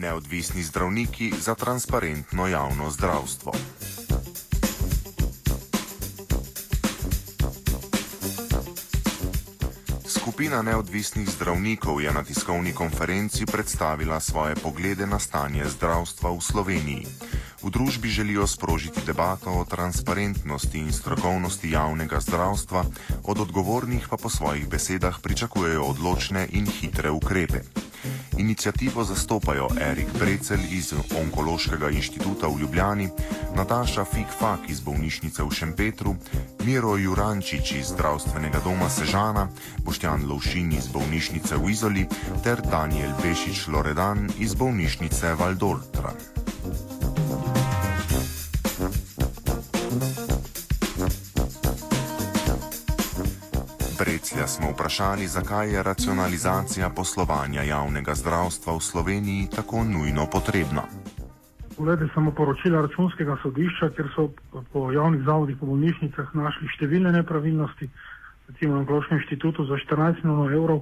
Neodvisni zdravniki za transparentno javno zdravstvo. Skupina neodvisnih zdravnikov je na tiskovni konferenci predstavila svoje poglede na stanje zdravstva v Sloveniji. V družbi želijo sprožiti debato o transparentnosti in strokovnosti javnega zdravstva, od odgovornih pa po svojih besedah pričakujejo odločne in hitre ukrepe. Inicijativo zastopajo Erik Brecel iz Onkološkega inštituta v Ljubljani, Nataša Fikfak iz bolnišnice v Šempetru, Miro Jurančič iz zdravstvenega doma Sežana, Boštjan Lovšin iz bolnišnice v Izoli ter Daniel Bešič Loredan iz bolnišnice Valdoltra. Breclja smo vprašali, zakaj je racionalizacija poslovanja javnega zdravstva v Sloveniji tako nujno potrebna. Poglejte samo poročila računskega sodišča, kjer so po javnih zavodih, po bolnišnicah našli številne nepravilnosti, recimo na Onkološkem inštitutu za 14 milijonov evrov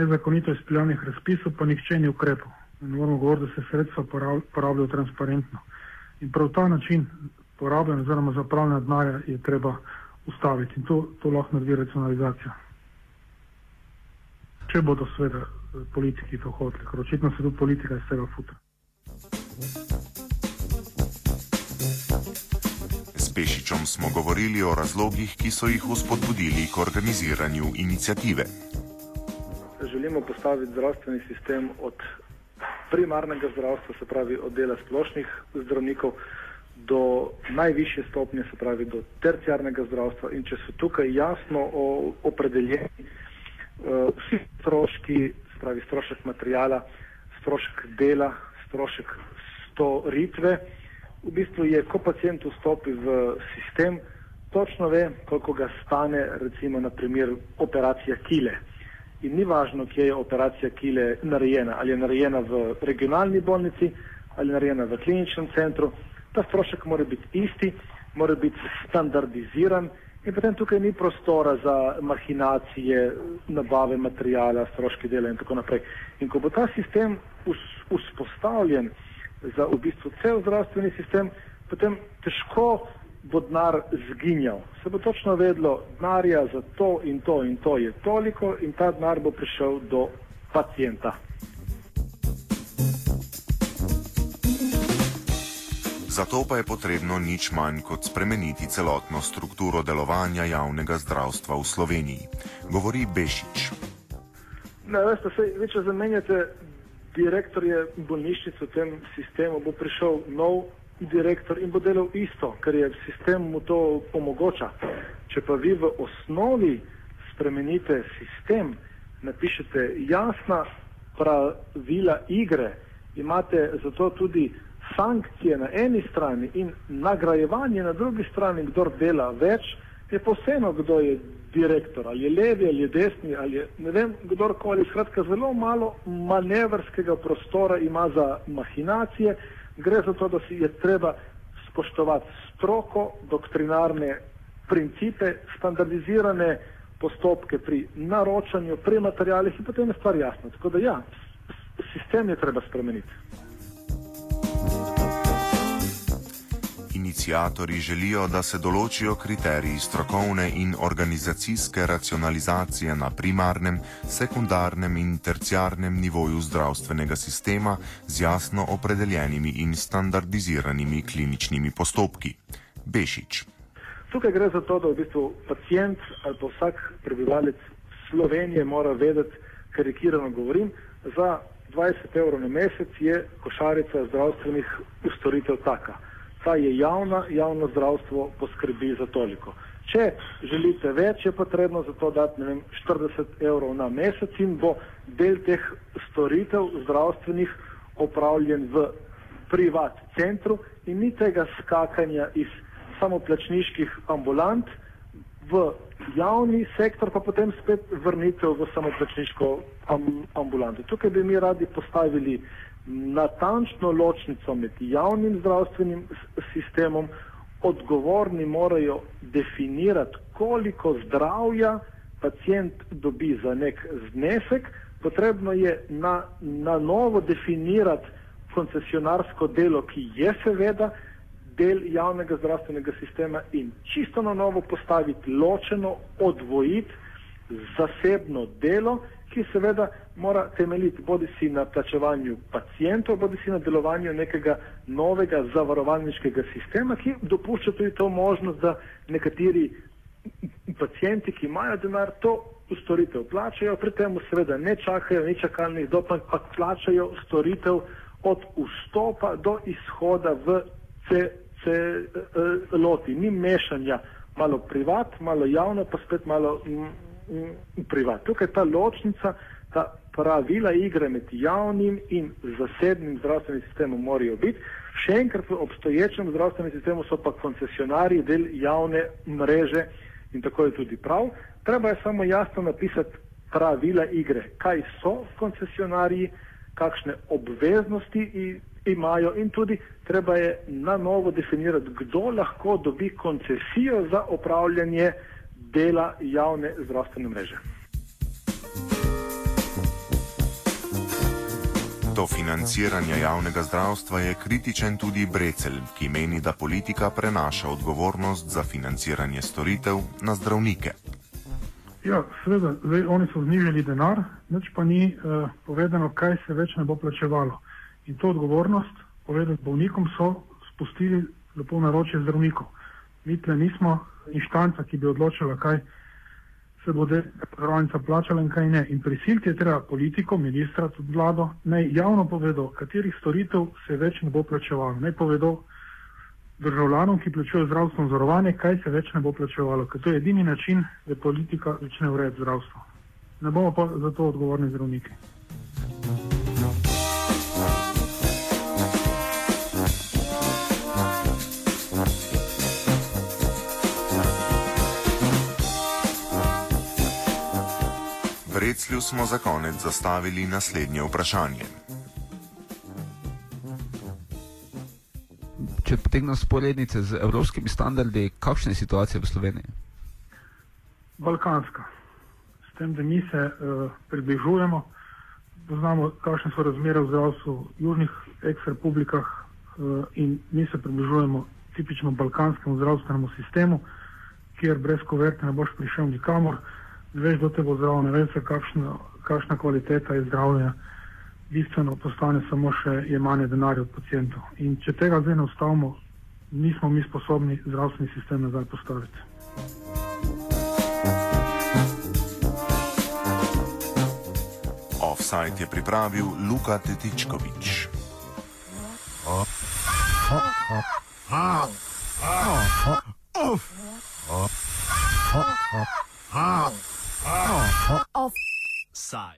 nezakonito izpeljanih razpisov, pa nihče ni ukrepal. Ne moramo govoriti, da se sredstva porabljajo transparentno. In prav ta način porabljanja oziroma zapravljanja denarja je treba ustaviti in to, to lahko naredi racionalizacija. Če bodo seveda politiki to hoteli, ker očitno se tudi politika iz tega futra. S Pešičem smo govorili o razlogih, ki so jih uspodbudili k organiziranju inicijative. Želimo postaviti zdravstveni sistem od primarnega zdravstva, se pravi od dela splošnih zdravnikov, do najvišje stopnje, se pravi do terciarnega zdravstva. In če so tukaj jasno opredeljeni uh, vsi stroški, se pravi strošek materijala, strošek dela, strošek storitve, v bistvu je, ko pacijent vstopi v sistem, točno ve, koliko ga stane, recimo, na primer, operacija kile. In ni važno, kje je operacija kile narejena, ali je narejena v regionalni bolnici, ali je narejena v kliničnem centru, ta strošek mora biti isti, mora biti standardiziran in potem tukaj ni prostora za mahinacije, nabave materijala, stroški dela in tako naprej. In ko bo ta sistem vzpostavljen za v bistvu cel zdravstveni sistem, potem težko bo denar zginjal. Se bo točno vedlo, denarja za to in to in to je toliko in ta denar bo prišel do pacijenta. Zato pa je potrebno nič manj kot spremeniti celotno strukturo delovanja javnega zdravstva v Sloveniji, govori Bešič. Ne, veste, se, vi, če zamenjate direktorje bolnišnic v tem sistemu, bo prišel nov direktor in bo delal isto, ker je sistem mu to omogoča. Če pa vi v osnovi spremenite sistem, napišete jasna pravila igre, imate zato tudi sankcije na eni strani in nagrajevanje na drugi strani, kdo dela več, je posebno, kdo je direktor, ali je levi, ali je desni, ali je ne vem, kdorkoli. Skratka, zelo malo manevrskega prostora ima za mahinacije. Gre za to, da si je treba spoštovati stroko, doktrinarne principe, standardizirane postopke pri naročanju, pri materijalih in potem je stvar jasna. Tako da ja, sistem je treba spremeniti. Inicijatori želijo, da se določijo kriteriji strokovne in organizacijske racionalizacije na primarnem, sekundarnem in terciarnem nivoju zdravstvenega sistema z jasno opredeljenimi in standardiziranimi kliničnimi postopki. Bešič. Tukaj gre za to, da v bistvu pacijent ali pa vsak prebivalec Slovenije mora vedeti, karikirano govorim, za 20 evrov na mesec je košarica zdravstvenih storitev taka pa je javna, javno zdravstvo poskrbi za toliko. Če želite več, je potrebno za to dati vem, 40 evrov na mesec in bo del teh storitev zdravstvenih opravljen v privat centru in ni tega skakanja iz samoplačniških ambulant v javni sektor, pa potem spet vrnitev v samoplačniško ambulanto. Tukaj bi mi radi postavili natančno ločnico med javnim zdravstvenim sistemom, odgovorni morajo definirati, koliko zdravja pacijent dobi za nek znesek, potrebno je na, na novo definirati koncesionarsko delo, ki je seveda del javnega zdravstvenega sistema in čisto na novo postaviti ločeno, odvojiti zasebno delo, ki seveda mora temeljiti bodi si na plačevanju pacijentov, bodi si na delovanju nekega novega zavarovalniškega sistema, ki dopušča tudi to možnost, da nekateri pacijenti, ki imajo denar, to storitev plačajo, pri tem seveda ne čakajo ni čakalnih dob, ampak plačajo storitev od vstopa do izhoda v celoti. Ni mešanja malo privat, malo javno, pa spet malo m, privat. Tukaj ta ločnica, ta pravila igre med javnim in zasebnim zdravstvenim sistemom morajo biti. Še enkrat v obstoječem zdravstvenem sistemu so pa koncesionarji del javne mreže in tako je tudi prav. Treba je samo jasno napisati pravila igre, kaj so koncesionarji, kakšne obveznosti imajo in tudi treba je na novo definirati, kdo lahko dobi koncesijo za opravljanje dela javne zdravstvene mreže. Do financiranja javnega zdravstva je kritičen tudi Brecel, ki meni, da politika prenaša odgovornost za financiranje storitev na zdravnike. Ja, seveda, zdaj oni so znižali denar, nič pa ni uh, povedano, kaj se več ne bo plačevalo. In to odgovornost, povedati bolnikom, so spustili lepo na roče zdravnikov. Mi tle nismo inštanca, ki bi odločila, kaj se bo zdravnica plačala in kaj ne. In prisiliti je treba politiko, ministra, tudi vlado, naj javno povedo, katerih storitev se več ne bo plačevalo. Naj povedo, državljanom, ki plačujejo zdravstveno zavarovanje, kaj se več ne bo plačevalo, ker to je edini način, da politika začne urejati zdravstvo. Ne bomo pa za to odgovorni zdravniki. V Reclju smo za konec zastavili naslednje vprašanje. če potegnemo sporednice z evropskimi standardi, kakšna je situacija v Sloveniji? Balkanska. S tem, da mi se uh, približujemo, poznamo, kakšne so razmere v zdravstvu v južnih eks-republikah uh, in mi se približujemo tipično balkanskemu zdravstvenemu sistemu, kjer brez koverte ne boš prišel nikamor, veš, da te bo zdravo, ne veš, kakšna, kakšna kvaliteta je zdravljenja bistveno postane samo še jemanje denarja od pacijentov. In če tega zdaj ne ustavimo, nismo mi sposobni zdravstveni sistem nazaj postaviti. Offside je pripravil Luka Tetičkovič. Offside.